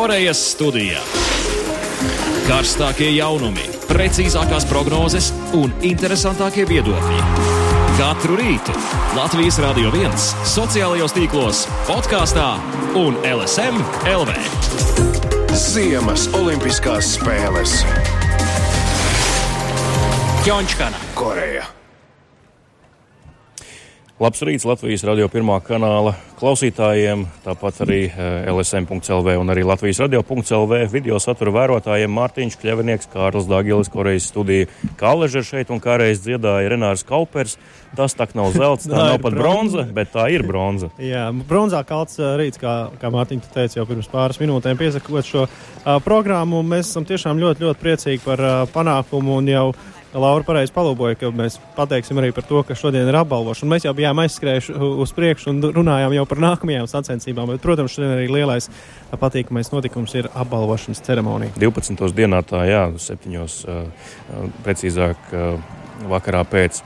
Korejas studijā. Karstākie jaunumi, precīzākās prognozes un interesantākie viedokļi. Katru rītu Latvijas Rādio 1, sociālajos tīklos, podkāstā un LSM LV. Ziemas Olimpiskās spēles Ķončkana. Koreja. Labs rīts Latvijas radio pirmā kanāla klausītājiem, tāpat arī eh, LSM.CLV un arī Latvijas radio.CLV video satura vērotājiem Mārtiņš Kļavinieks, Kārlis Dāgilis, Korejas studija Kāležer šeit un kādreiz dziedāja Renārs Kaupers. Tas tak nav zelts, tā Tā nav pat bronza, bet tā ir bronza. Jā, bronzā kalts uh, rīts, kā, kā Mārtiņš teica jau pirms pāris minūtēm, piesakot šo uh, programmu. Mēs esam tiešām ļoti, ļoti priecīgi par uh, panākumu un jau Laura pareizi palūkoja, ka mēs pateiksim arī par to, ka šodien ir apbalvošana. Mēs jau bijām aizskrējuši uz priekšu un runājām jau par nākamajām sacensībām, bet, protams, šodien arī lielais patīkamais notikums ir apbalvošanas ceremonija. 12. dienā tā, jā, 7. Uh, precīzāk uh, vakarā pēc.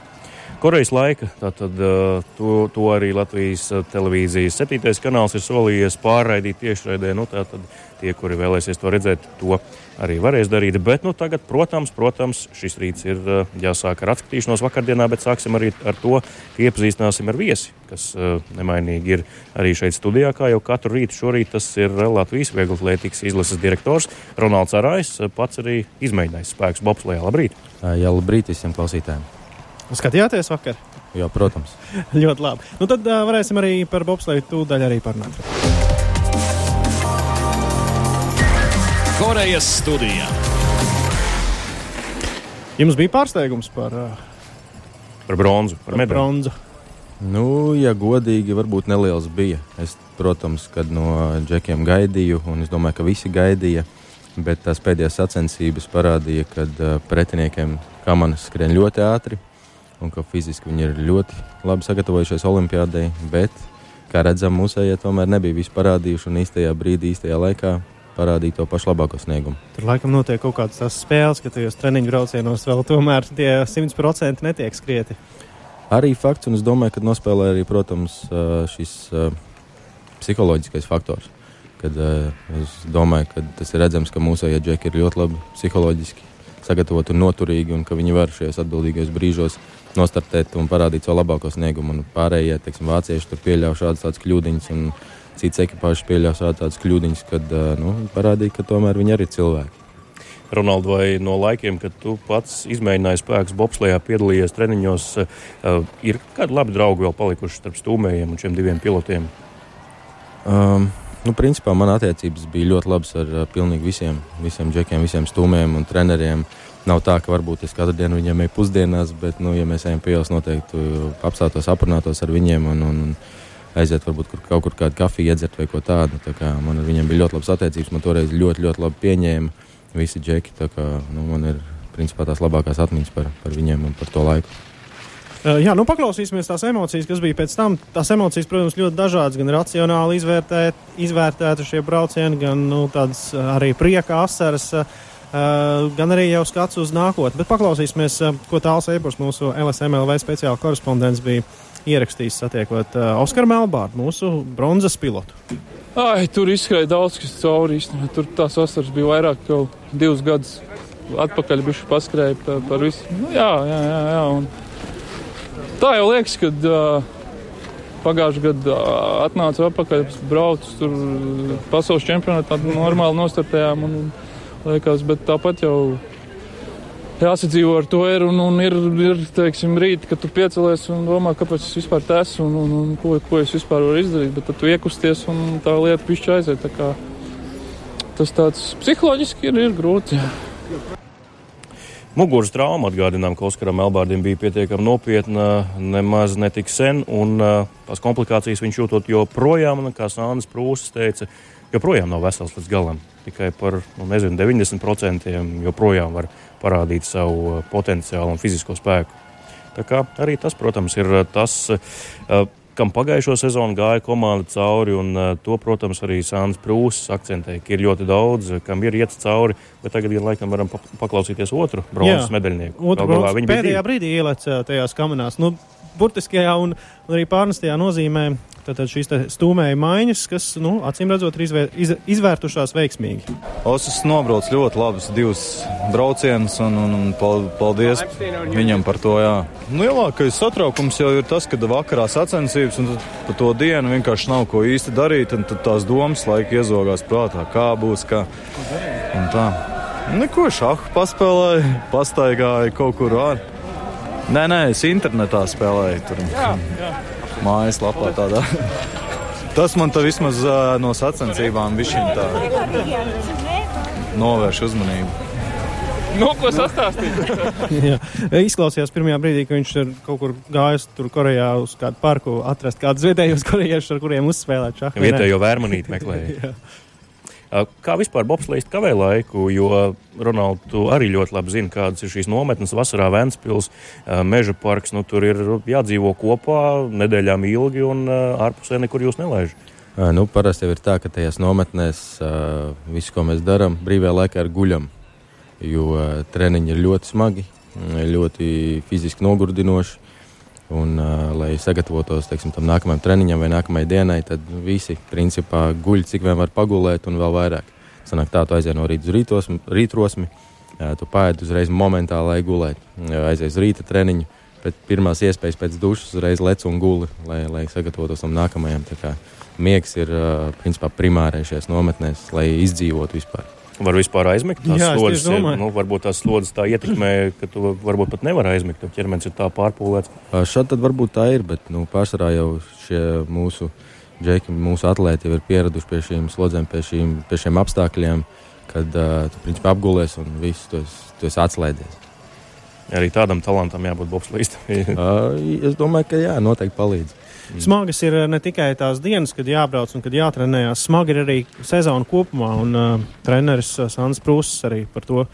Korejas laika, tātad to, to arī Latvijas televīzijas septītais kanāls ir solījies pārraidīt tiešraidē. Nu, tātad tie, kuri vēlēsies to redzēt, to arī varēs darīt. Bet nu, tagad, protams, protams, šis rīts ir uh, jāsāk ar atskatīšanos vakardienā, bet sāksim arī ar to, ka iepazīstināsim ar viesi, kas uh, nemainīgi ir arī šeit studijā, kā jau katru rītu. Šorīt tas ir Latvijas vieglatlētikas izlases direktors Ronalds Arājs, pats arī izmēģinājis spēkus bobslējā. Labrīt! Jā, labrīt visiem klausītājiem. Skatījāties vakar? Jā, protams. ļoti labi. Nu, tad uh, varēsim arī par bobsleju tūdaļ arī parunāt. Korejas studijā. Jums bija pārsteigums par, uh, Par bronzu, par par medaļu. bronzu. Nu, ja godīgi, varbūt neliels bija. Es, protams, kad no džekiem gaidīju, un es domāju, ka visi gaidīja. Bet tās pēdējās sacensības parādīja, ka uh, pretiniekiem kamanas skrien ļoti ātri un ka fiziski viņi ir ļoti labi sagatavojušies Olimpijādei. Bet, kā redzam, mūsējie tomēr nebija visu parādījuši un īstajā brīdī, īstajā laikā parādīja to pašu labāko sniegumu. Tur laikam notiek kaut kādas tās spēles, ka tajos treniņu braucienos vēl tomēr tie 100% netiek skrieti. Arī fakts, un es domāju, ka nospēlē arī, protams, šis psiholoģiskais faktors. Kad, es domāju, ka tas ir redzams, ka mūsu džeki ir ļoti labi psiholoģiski sagatavoti un noturīgi, un ka viņi var šajos atbildīgajos brīžos nostartēt un parādīt savu labāko sniegumu. Un pārējie, teiksim, vācieši tur pieļauj šādas kļūdiņas, un cits ekipāžs pieļauj šādas tādas kļūdiņas, kad ā, nu, parādīja, ka tomēr viņi arī ir cilvēki. Ronalds, vai no laikiem, kad tu pats izmēģināji spēkus bobslējā, piedalījies treniņos, uh, ir kādi labi draugi vēl palikuši starp stūmējiem un šiem diviem pilotiem? Um, nu, principā man attiecības bija ļoti labas ar uh, pilnīgi visiem, visiem džekiem, visiem stūmējiem un treneriem. Nav tā, ka varbūt es katru dienu viņiem eju pusdienās, bet, nu, ja mēs ejam pie ielas, noteikti apstātos, aprunātos ar viņiem un, un, un aiziet varbūt kur, kaut kur kādu kafiju iedzert vai ko tādu. Tā kā man ar viņiem bija ļoti labas attiecības, man toreiz ļoti, ļoti labi pieņēma visi džeki. Tā kā nu, man ir principā tās labākās atmiņas par, par viņiem un par to laiku. Uh, jā, nu paklausīsimies tās emocijas, kas bija pēc tam. Tās emocijas, protams, ļoti dažādas, gan racionāli izvērtēt, izvērtēti šie braucieni, gan nu, tādas uh, arī prieka asaras, uh, gan arī jau skats uz nākotni. Bet paklausīsimies, ko tāls e-pasta mūsu LSMLV speciāla korespondents bija ierakstījis satiekot uh, Oskaru Melbārdu, mūsu bronzas pilotu. Ai, tur izskrēja daudz kas cauri. Īstenībā. Tur tās vasaras bija vairāk, jau divus gadus atpakaļ bija paskrēja par, par visu. Nu, jā, jā, jā. jā. Un tā jau liekas, kad uh, pagājušajā gadā uh, atnāca atpakaļ, braucu tur pasaules čempionātā, normāli nostartējām. Un, un, liekas, bet tāpat jau jāsadzīvo ar to ir. Un, un ir, ir teiksim, rīt, kad tu piecelies un domā, kāpēc es vispār esmu un, un, un ko, ko es vispār varu izdarīt. Bet tad tu iekusties un tā lieta pišķi aiziet. Tā tas tāds psiholoģiski ir, ir grūti. Jā. Muguras trauma atgādinām, ka Oskaram Elbārdim bija pietiekami nopietna nemaz netik sen, un tās komplikācijas viņš jūtot joprojām, un, kā Sānis Prūsis teica, joprojām nav vesels līdz galam. Tikai par nu, nezinu, 90% joprojām var parādīt savu uh, potenciālu un fizisko spēku. Tā kā arī tas, protams, ir uh, tas. Uh, kam pagājušo sezonu gāja komanda cauri, un to, protams, arī Sāns Prūsis akcentēja, ka ir ļoti daudz, kam ir iet cauri, bet tagad gan laikam varam pa paklausīties otru bronzas medaļnieku. Otru bronzas pēdējā brīdī ielēca tajās kamerās. Nu, burtiskajā un arī pārnestajā nozīmē. Tātad šīs stūmēja maiņas, kas, nu, acīm redzot, ir izvēr, iz, izvērtušās veiksmīgi. Osakas nobrauc ļoti labus divus braucienus, un, un, un paldies viņam par to. Jā. Nu, lielākais satraukums jau ir tas, ka vakarā sacensības, un pa to dienu vienkārši nav ko īsti darīt, un tad tās domas laika iezogās prātā, kā būs, kā. Un tā. Neko šāhu paspēlēju, pastaigāju kaut kur ārā. Nē, nē, es internetā spēlēju. Tur. Jā, jā mājaslapā. Tādā. Tas man tā vismaz no sacensībām tā novērš uzmanību. Nu, ko sastāstīt? Izklausījās pirmajā brīdī, ka viņš ir kaut kur gājis tur Korejā uz kādu parku, atrast kādus vietējos korejiešus, ar kuriem uzspēlēt šādu. Vietējo vērmanīti meklēja. Kā vispār bobslēgt kavē laiku, jo Ronaldu arī ļoti labi zina, kādas ir šīs nometnes vasarā Vēnspils, Meža parks, nu tur ir jādzīvo kopā nedēļām ilgi un ārpusē nekur jūs nelaiž. Nu, parasti ir tā, ka tajās nometnēs viss, ko mēs darām, brīvajā laikā ir guļam, jo treniņi ir ļoti smagi, ļoti fiziski nogurdinoši. Un, uh, lai sagatavotos teiksim, tam nākamajam treniņam vai nākamajai dienai, tad visi principā guļ, cik vien var pagulēt, un vēl vairāk. Sanāk tā, tu aizies no rīta uz rītosmi, rītrosmi, uh, tu paēdi uzreiz momentāli, lai gulētu. Aizies uz rīta treniņu, pēc pirmās iespējas pēc dušas uzreiz lec un guli, lai, lai sagatavotos tam nākamajam. Miegs ir uh, principā primārais šajās nometnēs, lai izdzīvotu vispār. Var vispār aizmigt. Tās Jā, slodzes, nu, varbūt tās slodzes tā ietekmē, ka tu varbūt pat nevar aizmigt, jo ķermenis ir tā pārpūlēts. Šādi tad varbūt tā ir, bet nu, pārsvarā jau šie mūsu džeki, mūsu atlēti jau ir pieraduši pie šīm slodzēm, pie, šīm, pie šiem apstākļiem, kad uh, tu principā apgulies un viss tu esi, tu esi atslēdzies. Arī tādam talantam jābūt bobslīstam. es domāju, ka jā, noteikti palīdz. Mm. Smagas ir eh, ne tikai tās dienas, kad jābrauc un kad jātrenējas, smagi ir arī sezona kopumā. Un uh, treneris uh, Sandrs Prūss arī par to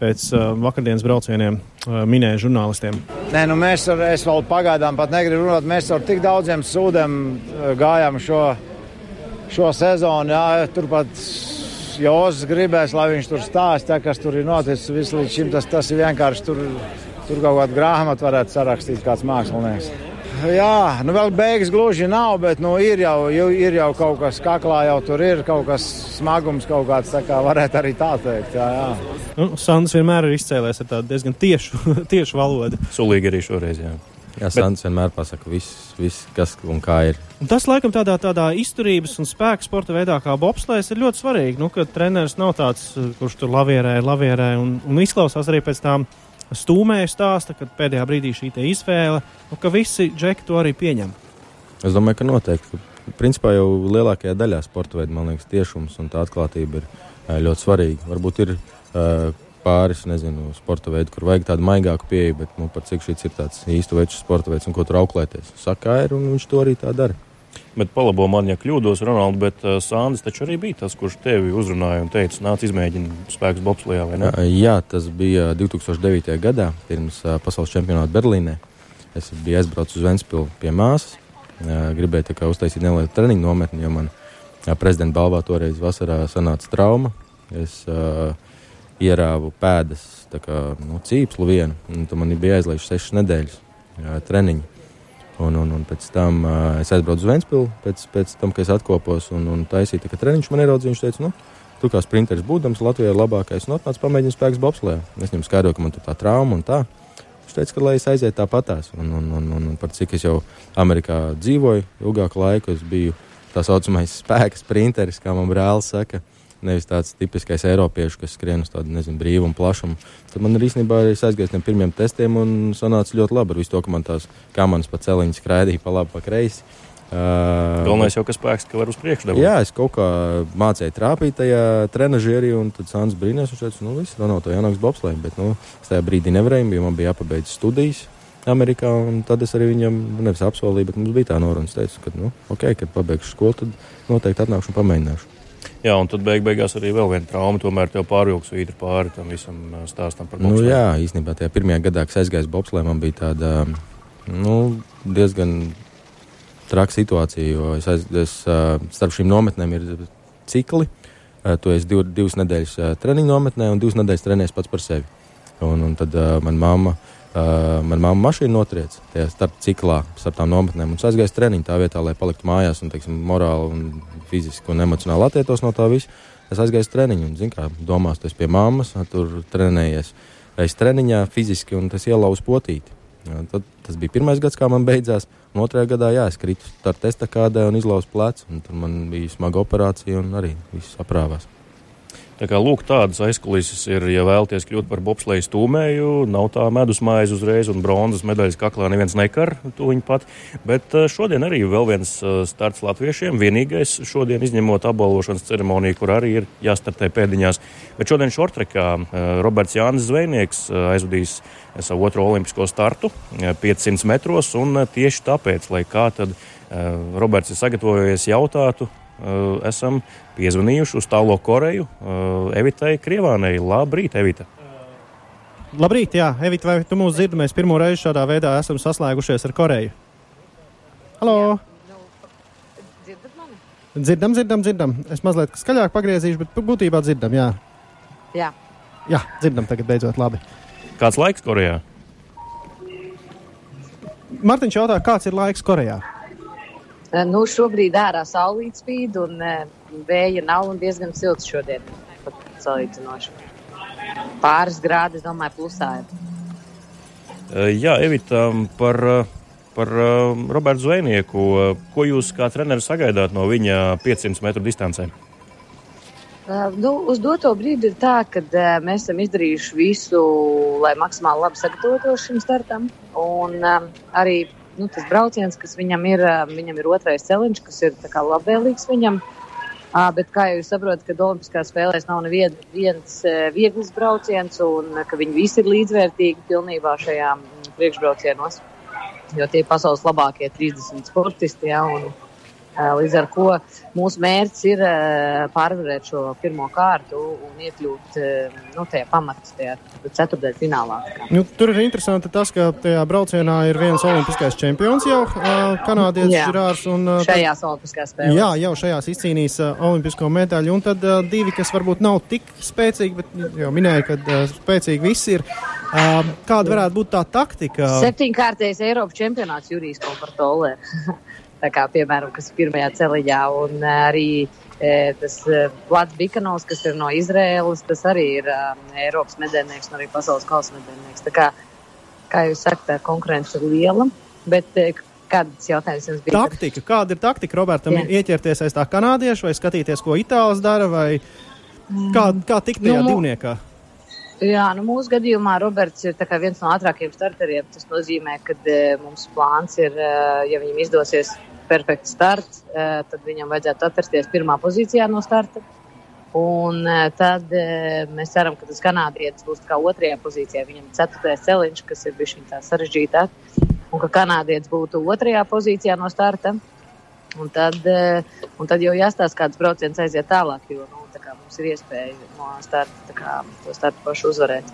pēc uh, vakardienas braucieniem uh, minēja žurnālistiem. Nē, nu mēs ar, es vēl pagaidām pat negribu runāt. Mēs ar tik daudziem sūdiem gājām šo, šo sezonu. Jā, turpat Jozs gribēs, lai viņš tur stāsta, kas tur ir noticis visu līdz šim. Tas, tas ir vienkārši tur, tur kaut kādu grāmatu varētu sarakstīt kāds mākslinieks. Jā, nu vēl beigas gluži nav, bet nu, ir, jau, ir jau kaut kas, kaklā jau tur ir kaut kas smagums, kaut kāds, tā kā varētu arī tā teikt. Jā, jā. Nu, Sandrs vienmēr ir izcēlējis ar tādu diezgan tiešu, tiešu valodu. Sulīgi arī šoreiz, jā. Jā, Sandrs vienmēr pasaka viss, vis, kas un kā ir. Un tas, laikam, tādā, tādā izturības un spēka sporta veidā kā bobslēgs, ir ļoti svarīgi. Nu, ka treneris nav tāds, kurš tur lavierē, lavierē un, un izklausās arī pēc tām stūmēja stāsta, kad pēdējā brīdī šī izvēle, nu, ka visi džeki to arī pieņem. Es domāju, ka noteikti. Principā jau lielākajā daļā sporta veidā, man liekas, tiešums un tā atklātība ir ļoti svarīga. Varbūt ir uh, pāris, nezinu, sporta veidi, kur vajag tādu maigāku pieeju, bet nu, par cik šis ir tāds īstu veču sporta veids un ko tur auklēties. Saka, ir un viņš to arī tā dara. Bet palabo man, ja kļūdos, Ronalds, bet uh, Sandis taču arī bija tas, kurš tevi uzrunāja un teica, nāc izmēģini spēkus bobslijā, vai ne? Jā, tas bija 2009. gadā, pirms uh, pasaules čempionāta Berlīnē. Es biju aizbraucis uz Ventspilu pie māsas, uh, gribēju tā kā uztaisīt nelielu treniņu nometni, jo man uh, prezidenta balvā toreiz vasarā sanāca trauma. Es uh, ierāvu pēdas, tā kā nu, cīpslu vienu, un man bija jāizlaiž sešas nedēļas uh, treniņu. Un, un, un pēc tam uh, es aizbraucu uz Vēnspili, pēc, pēc tam, kad es atkopos un, un taisīju, ka treniņš man ieraudzīja. Viņš teica, nu, tu kā sprinteris būdams Latvijā labākais, un atnāc pamēģini spēks bobslē. Es viņam skaidroju, ka man tur tā trauma un tā. Viņš teica, ka lai es aizietu tāpatās. Un, un, un, un, un par cik es jau Amerikā dzīvoju ilgāku laiku, es biju tā saucamais spēka sprinteris, kā man brālis saka. Nevis tāds tipiskais eiropiešu, kas skrien uz tādu nezinu, brīvu un plašumu. Tad man ir īstenībā arī aizgājis no pirmiem testiem un sanāca ļoti labi ar visu to, ka man tās kamanas pa celiņu skraidīja pa labi, pa kreisi. Uh, Galvenais jau, ka spēks, ka var uz priekšu dabūt. Jā, es kaut kā mācīju trāpīt tajā trenažierī, un tad Sāns brīnījās, un teica, nu, viss, Ronaldo, to jānāks bobslēm, bet, nu, es tajā brīdī nevarēju, jo man bija jāpabeidz studijas. Amerikā, un tad es arī viņam nevis apsolīju, bet mums bija tā noruna. Es teicu, ka, nu, ok, kad pabeigšu skolu, tad noteikti atnākšu un pamēģināšu. Jā, un tad beig beigās arī vēl viena trauma. Tomēr tev pārvilks vīri pāri tam visam stāstam par bobslēm. Nu, jā, īstenībā tajā pirmajā gadā, kad aizgāju bobslēm, man bija tāda nu, diezgan traka situācija, jo es, aiz, es starp šīm nometnēm ir cikli. Tu esi div, divas nedēļas treniņu nometnē un divas nedēļas trenējies pats par sevi. Un, un tad uh, manā mamma Uh, Manā mamma mašīna notriec tajā starp ciklā, starp tām nometnēm, es aizgāju treniņu tā vietā, lai paliktu mājās un, teiksim, morāli un fiziski un emocionāli attietos no tā visa. Es aizgāju treniņu, un, zinu, kā domās, tas pie mammas, tur trenējies. Es treniņā fiziski, un tas ielauza potīti. Jā, tad, tas bija pirmais gads, kā man beidzās. Un otrajā gadā, jā, es kritu ar testa kādē un izlauzu plecu. Tur man bija smaga operācija, un arī viss aprāvās. Tā kā lūk, tādas aizkulisēs ir, ja vēlaties kļūt par bobsleju stūmēju, nav tā medus mājas uzreiz un bronzas medaļas kaklā neviens nekar to viņa pat. Bet eh, šodien arī vēl viens eh, starts latviešiem, vienīgais šodien izņemot apbalvošanas ceremoniju, kur arī ir jāstartē pēdiņās. Bet šodien šortrekā eh, Roberts Jānis Zvejnieks aizvadīs savu otro olimpisko startu 500 metros un tieši tāpēc, lai kā tad Roberts ir sagatavojies jautātu, esam piezvanījuši uz tālo Koreju eh, Evitai Krievānei. Labrīt, Evita! Labrīt, jā, Evita, vai tu mūs dzirdi? Mēs pirmo reizi šādā veidā esam saslēgušies ar Koreju. Halo! Jā? Dzirdam, dzirdam, dzirdam. Es mazliet skaļāk pagriezīšu, bet būtībā dzirdam, jā. Jā. Jā, dzirdam tagad beidzot labi. Kāds laiks Korejā? Mārtiņš jautā, kāds ir laiks Korejā? Eh, nu, šobrīd ārā saulīt spīd un eh, vēja nav un diezgan silts šodien. Salīdzinoši. Pāris grādi, es domāju, plusā ir. Eh, jā, Evita, par, par Robertu Zvejnieku. Ko jūs kā treneris sagaidāt no viņa 500 metru distancē? Nu, uz doto brīdi ir tā, ka mēs esam izdarījuši visu, lai maksimāli labi sagatavotos šim startam. Un arī nu, tas brauciens, kas viņam ir, viņam ir otrais celiņš, kas ir labvēlīgs viņam. Bet, kā jūs saprotat, ka Olimpiskās spēlēs nav nevien, viens viegls brauciens, un ka viņi visi ir līdzvērtīgi pilnībā šajā priekšbraucienos, jo tie ir pasaules labākie 30 sportisti. Ja, un, Līdz ar to mūsu mērķis ir pārvarēt šo pirmo kārtu un iekļūt nu, tajā pamatā, tajā ceturtajā finālā. Nu, tur ir interesanti tas, ka tajā braucienā ir viens olimpiskais čempions jau kanādietis Žirārs. Un, šajās olimpiskās spēlēs. Jā, jau šajās izcīnījis olimpisko medaļu. Un tad divi, kas varbūt nav tik spēcīgi, bet jau minēja, ka spēcīgi visi ir. Kāda varētu būt tā taktika? Septiņkārtais Eiropas čempionāts Jurijs Komfortolē. kā, piemēram, kas ir pirmajā celiņā. Un eh, arī e, tas eh, Vlads Bikanovs, kas ir no Izraēlas, tas arī ir Eiropas medībnieks un arī pasaules kausa medībnieks. Tā kā, kā jūs sakat, konkurence ir liela. Bet, Kāds jautājums jums bija? Taktika. Kāda ir taktika Robertam? Jā. Ieķerties aiz tā kanādieša vai skatīties, ko itālis dara, vai kā, kā tikt tajā nu, divniekā? Jā, nu mūsu gadījumā Roberts ir viens no ātrākajiem starteriem. Tas nozīmē, ka e, mums plāns ir, e, ja viņam izdosies perfekts starts, eh, tad viņam vajadzētu atrasties pirmā pozīcijā no starta. Un eh, tad eh, mēs ceram, ka tas kanādietis būs kā otrajā pozīcijā. Viņam ir ceturtais celiņš, kas ir bijis tā sarežģītāk, un ka kanādietis būtu otrajā pozīcijā no starta. Un tad, un tad jau jāstāsta, kāds brauciens aiziet tālāk, jo nu, kā, mums ir iespēja no starta kā, to startu pašu uzvarēt.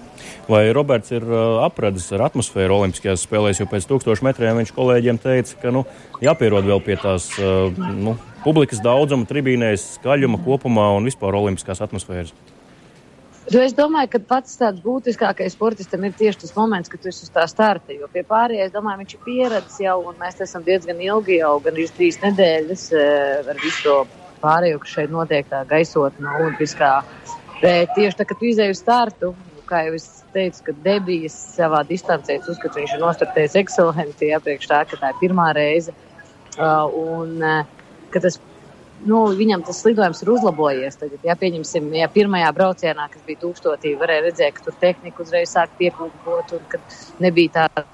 Vai Roberts ir uh, apradis ar atmosfēru Olimpiskajās spēlēs, jo pēc tūkstošiem metriem viņš kolēģiem teica, ka nu, jāpierod vēl pie tās uh, nu, publikas daudzuma, tribīnēs, skaļuma kopumā un vispār Olimpiskās atmosfēras? Nu, es domāju, ka pats tāds būtiskākais sportistam ir tieši tas moments, kad tu esi uz tā starta. Jo pie pārējiem, es domāju, viņš ir pieredzējis jau, un mēs esam diezgan ilgi, jau gan arī trīs nedēļas uh, ar visu to pārējo, kas šeit notiek, tā gaisotne, olimpiskā. Bet tieši tā, kad tu izēji uz startu, kā jau es teicu, ka debijas savā distancē, uzskatu, viņš ir nostartējis ekscelenti iepriekš tā, ka tā ir pirmā reize. Uh, un, uh, ka tas nu, viņam tas lidojums ir uzlabojies. Tagad, ja pieņemsim, ja pirmajā braucienā, kas bija tūkstotī, varēja redzēt, ka tur tehnika uzreiz sāk pieklūpot un ka nebija tā.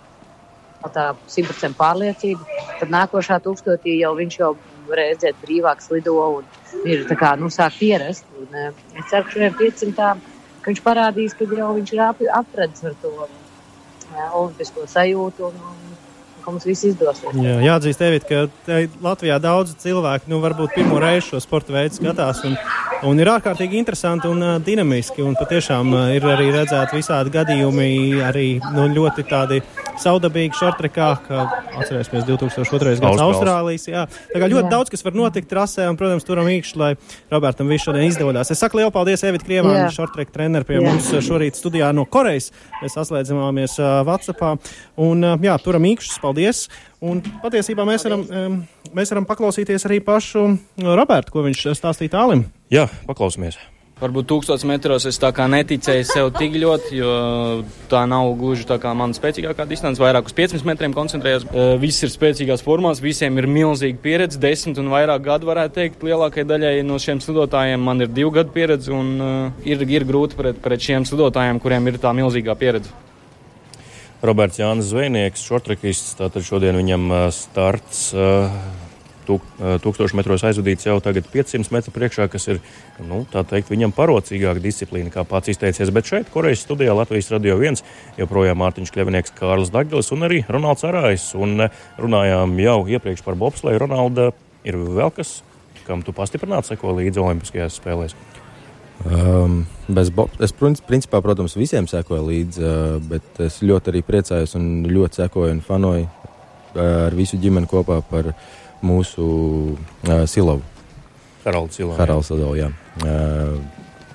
Tā simtprocentīgi pārliecība. Tad nākošā tūkstotī jau viņš jau redzēt brīvāks lido un ir tā kā, nu, sāk pierast. Un, uh, es ceru, ka šajā 500. ka viņš parādīs, ka jau viņš ir ap, apradis ar to jā, olimpisko sajūtu un, un ka mums viss izdosies. Jā, jāatzīst, Evit, ka Latvijā daudz cilvēku nu, varbūt pirmo reizi šo sporta veidu skatās. Un, un ir ārkārtīgi interesanti un uh, dinamiski. Un patiešām uh, ir arī redzēti visādi gadījumi, arī nu, ļoti tādi saudabīgi šortrekā, kā atcerēsimies 2002. gads Austrālijas. Jā. Tā kā ļoti jā. daudz, kas var notikt trasē, un, protams, turam īkšķi, lai Robertam viss šodien izdodas. Es saku lielu paldies Evita Krievāna, šortreka treneru pie jā. mums šorīt studijā no Korejas. Mēs saslēdzamāmies uh, Whatsappā. Un, uh, jā, turam īkšķus, paldies! Un patiesībā mēs varam, mēs varam paklausīties arī pašu Robertu, ko viņš stāstīja tālim. Jā, paklausīsimies. Varbūt tūkstotis metros es tā kā neticēju sev tik ļoti, jo tā nav gluži tā kā mana spēcīgākā distance. Vairāk uz 15 metriem koncentrējos. Viss ir spēcīgās formās, visiem ir milzīga pieredze, desmit un vairāk gadu varētu teikt. Lielākajai daļai no šiem slidotājiem man ir divu gadu pieredze un uh, ir, ir grūti pret, pret šiem slidotājiem, kuriem ir tā milzīgā pieredze. Roberts Jānis Zvejnieks, šortrekists, tātad šodien viņam starts. Uh, tūkstošu metros aizvadīts jau tagad 500 metru priekšā, kas ir, nu, teikt, viņam parocīgāka disciplīna, kā pats izteicies. Bet šeit, Korejas studijā Latvijas radio viens, joprojām Mārtiņš Kļavinieks, Kārlis Daglis un arī Ronalds Arājs. Un runājām jau iepriekš par bobsleju. Ronalda, ir vēl kas, kam tu pastiprināti seko līdzi Olimpiskajās spēlēs? Um, Bob, es, principā, protams, visiem sekoju līdzi, uh, bet es ļoti arī priecājos un ļoti sekoju un fanoju uh, ar visu ģimeni kopā par uh, mūsu uh, Silovu. Haralds Silovs. Haralds Silovs, jā. Uh,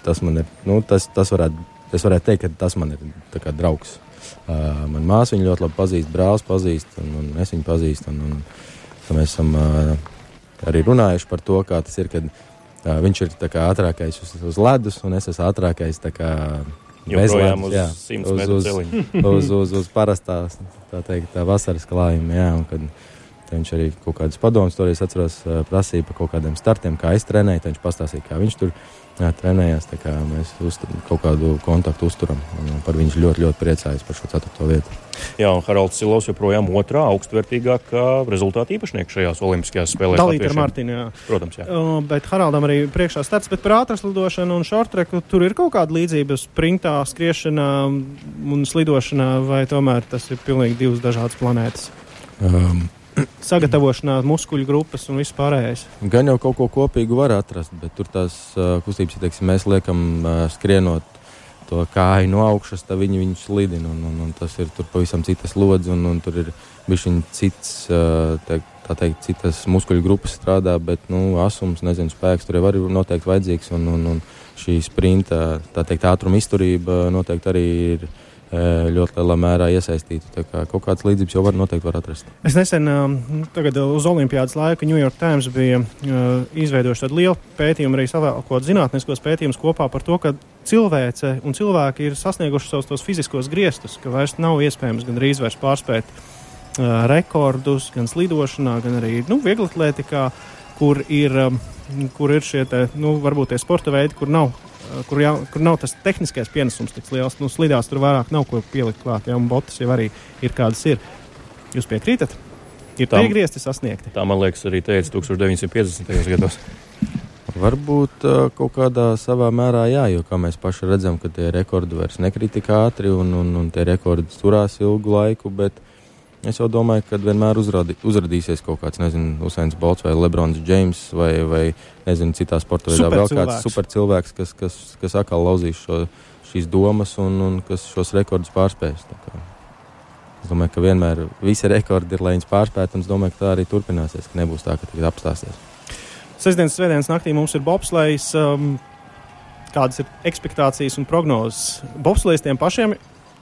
tas man ir, nu, tas, tas varētu, es varētu teikt, ka tas man ir kā, draugs. Uh, man māsa viņu ļoti labi pazīst, brālis pazīst, un, un es viņu pazīstu. Un, un, mēs esam uh, arī runājuši par to, kā tas ir, kad uh, viņš ir kā, ātrākais uz, uz ledus, un es esmu ātrākais kā, bez ledus. Jā, uz, uz, uz, uz, uz, uz parastās, tā teikt, tā vasaras klājuma. Jā, un, kad, Viņš arī kaut kādas padomus, toreiz atceros, prasīja par kaut kādiem startiem, kā es trenēju. Viņš pastāstīja, kā viņš tur jā, trenējās. Kā mēs uztur, kaut kādu kontaktu uzturam. Par viņu ļoti, ļoti priecājos par šo ceturto vietu. Jā, un Haralds Silovs joprojām otrā augstvērtīgākā rezultāta īpašnieks šajās Olimpiskajās spēlēs. Dalīt ar Martinu, jā. Protams, jā. Uh, bet Haraldam arī priekšā starts, bet par ātras lidošanu un šortreku tur ir kaut kāda līdzība sprintā, skriešanā un slidošanā, vai tomēr tas ir pilnīgi divas dažādas planētas? Um, sagatavošanās, muskuļu grupas un viss pārējais. Gan jau kaut ko kopīgu var atrast, bet tur tās uh, kustības, ja teiksim, mēs liekam uh, skrienot to kāju no augšas, tad viņi viņu slidina. Un, un, un tas ir pavisam citas lodziņas, un, un tur ir bijis cits, te, tā teikt, citas muskuļu grupas strādā, bet nu, asums, nezinu, spēks tur jau arī noteikti vajadzīgs. Un, un, un šī sprinta, tā teikt, ātruma izturība noteikti arī ir ļoti lielā mērā iesaistīti. Kā kaut kādas līdzības jau var noteikti var atrast. Es nesen, tagad uz Olimpijas laiku, New York Times bija izveidojuši tādu lielu pētījumu, arī savēlkot zinātniskos pētījumus kopā par to, ka cilvēce un cilvēki ir sasnieguši savus tos fiziskos griestus, ka vairs nav iespējams gan drīz vairs pārspēt rekordus gan slidošanā, gan arī nu, vieglatlētikā, kur ir, kur ir šie te, nu, varbūt tie sporta veidi, kur nav kur, jā, kur nav tas tehniskais pienesums tik liels. Nu, slidās tur vairāk nav ko pielikt klāt, ja, un botas jau arī ir kādas ir. Jūs piekrītat? Ir tie griezti sasniegti. Tā man liekas arī teica 1950. gados. Varbūt uh, kaut kādā savā mērā jā, jo kā mēs paši redzam, ka tie rekordi vairs nekrīt tik ātri un, un, un tie rekordi turās ilgu laiku, bet Es jau domāju, ka vienmēr uzradi, uzrādīsies kaut kāds, nezinu, Usains Bolts vai Lebrons Džeims vai, vai nezinu, citā sporta veidā vēl kāds supercilvēks, kas, kas, kas atkal lauzīs šo, šīs domas un, un kas šos rekordus pārspēs. Es domāju, ka vienmēr visi rekordi ir, lai viņus pārspētu, un es domāju, ka tā arī turpināsies, ka nebūs tā, ka tagad apstāsies. Sestdienas, svētdienas naktī mums ir bobslēgs. Um, kādas ir expectācijas un prognozes? Bobslēgs tiem pašiem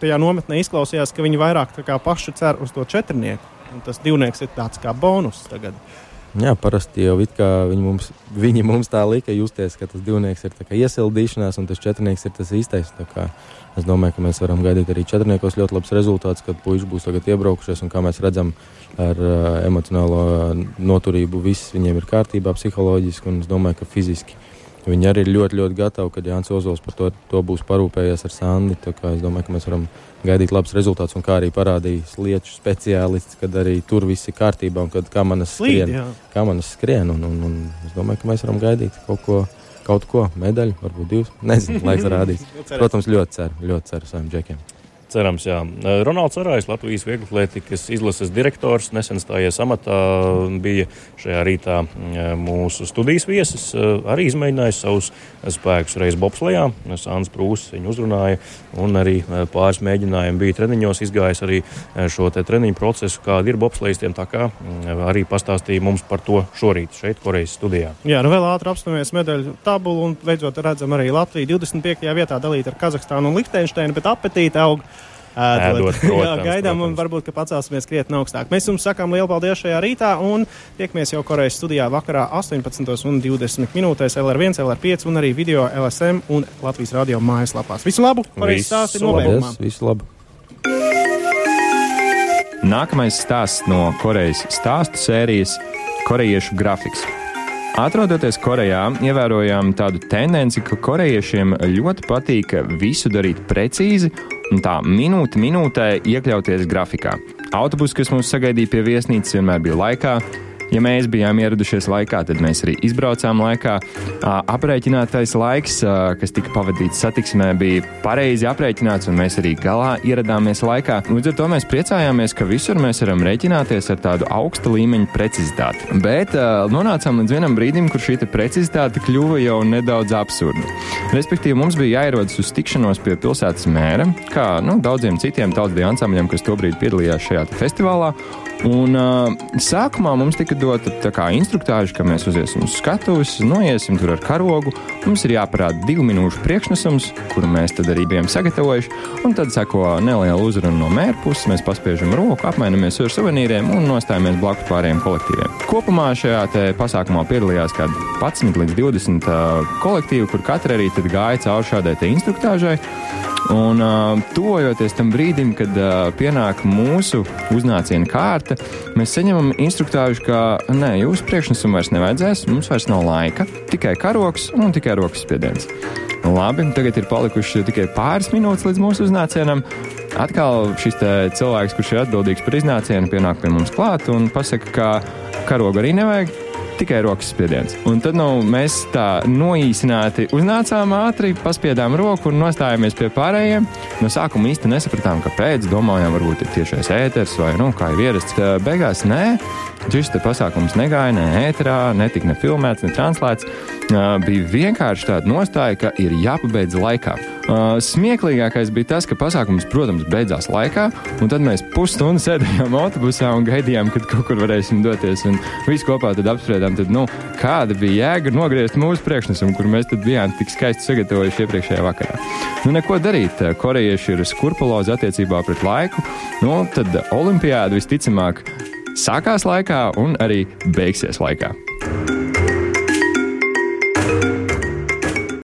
tajā nometnē izklausījās, ka viņi vairāk paši cer uz to četrnieku. Tas divnieks ir tāds kā bonus tagad. Jā, parasti jau viņi mums, viņi mums tā lika justies, ka tas divnieks ir iesildīšanās, un tas četrnieks ir tas īstais. Es domāju, ka mēs varam gaidīt arī četrniekos ļoti labs rezultāts, kad puiši būs iebraukušies, un kā mēs redzam, ar uh, emocionālo noturību viss viņiem ir kārtībā, psiholoģiski, un es domāju, ka fiziski Viņi arī ir ļoti, ļoti gatavi, kad Jānis Ozols par to, to būs parūpējies ar Sandi. Es domāju, ka mēs varam gaidīt labus rezultātus, un kā arī parādījis lietu speciālists, kad arī tur viss ir kārtībā un kad kamanas skrien. Slīd, kā manas skrien un, un, un es domāju, ka mēs varam gaidīt kaut ko. Kaut ko, medaļu, varbūt divas. Nezinu, laiks rādīs. Protams, ļoti ceru, ļoti ceru saviem džekiem. Cerams, jā. Ronalds Arājs, Latvijas vieglatlētikas izlases direktors, nesen stājies amatā, bija šajā rītā mūsu studijas viesis. Arī izmēģinājis savus spēkus reiz bobslejā. Sāns Prūss viņu uzrunāja, un arī pāris mēģinājumi bija treniņos, izgājis arī šo treniņu procesu, kāda ir bobslejistiem. Tā kā arī pastāstīja mums par to šorīt šeit, Korejas studijā. Jā, nu vēl ātri apstāmies medaļu tabulu un beidzot redzam arī Latviju 25. vietā dalīt ar Kazahstānu un Liechtensteinu, bet apetīte aug. Ēdot, protams, Jā, gaidām protams. un varbūt, ka pacelsimies krietni augstāk. Mēs jums sakām lielu paldies šajā rītā un tiekamies jau Korejas studijā vakarā 18.20 minūtēs LR1, LR5 un arī video LSM un Latvijas radio mājaslapās. Visu labu! Visu stāsti nobeigumā! Visu labu! Nākamais stāsts no Korejas stāstu sērijas Korejiešu grafiks. Atrodoties Korejā, ievērojām tādu tendenci, ka korejiešiem ļoti patīk visu darīt precīzi un tā minūte minūtē iekļauties grafikā. Autobus, kas mūs sagaidīja pie viesnīcas, vienmēr bija laikā. Ja mēs bijām ieradušies laikā, tad mēs arī izbraucām laikā. Aprēķinātais laiks, kas tika pavadīts satiksmē, bija pareizi aprēķināts, un mēs arī galā ieradāmies laikā. Līdz ar to mēs priecājāmies, ka visur mēs varam rēķināties ar tādu augsta līmeņa precizitāti. Bet nonācām līdz vienam brīdim, kur šī te precizitāte kļuva jau nedaudz absurda. Respektīvi, mums bija jāierodas uz tikšanos pie pilsētas mēra, kā nu, daudziem citiem tautsdeju ansambļiem, kas tobrīd piedalījās šajā festivālā. Un, uh, sākumā mums tika dota tā kā instruktāža, ka mēs uziesim uz skatuves, noiesim tur ar karogu. Mums ir jāparāda divu minūšu priekšnesums, kuru mēs tad arī bijām sagatavojuši. Un tad seko neliela uzruna no mēra puses. Mēs paspiežam roku, apmainamies ar suvenīriem un nostājamies blakus pārējiem kolektīviem. Kopumā šajā pasākumā piedalījās kādi 11 līdz 20 uh, kolektīvi, kur katra arī gāja cauri šādai instruktāžai. Un uh, tuvojoties tam brīdim, kad uh, pienāk mūsu uznāciena kārta, mēs saņemam instruktāžu, ka nē, jūsu priekšnesumu vairs nevajadzēs, mums vairs nav laika, tikai karoks un tikai rokas spiediens. Labi, tagad ir palikuši tikai pāris minūtes līdz mūsu uznācienam. Atkal šis cilvēks, kurš ir atbildīgs par iznācienu, pienāk pie mums klāt un pasaka, ka karogu arī nevajag. Tikai rokas spiediens. Un tad nu, mēs tā noīsināti uznācām ātri, paspiedām roku un nostājāmies pie pārējiem. No sākuma īsti nesapratām, kāpēc. Domājām, varbūt ir tiešais ēters vai nu, kā jau ierasts. Beigās nē, šis pasākums negāja ne ēterā, netika ne filmēts, ne translēts. Bija vienkārši tāda nostāja, ka ir jāpabeidz laikā. Smieklīgākais bija tas, ka pasākums, protams, beidzās laikā, un tad mēs pusstundu sēdējām autobusā un gaidījām, kad kaut kur varēsim doties. Un visi kopā tad apspriedām, tad, nu, kāda bija jēga nogriezt mūsu priekšnesumu, kur mēs bijām tik skaisti sagatavojuši iepriekšējā vakarā. Nu, neko darīt. Korejieši ir skrupulozi attiecībā pret laiku. Nu, tad olimpiāda visticamāk sākās laikā un arī beigsies laikā.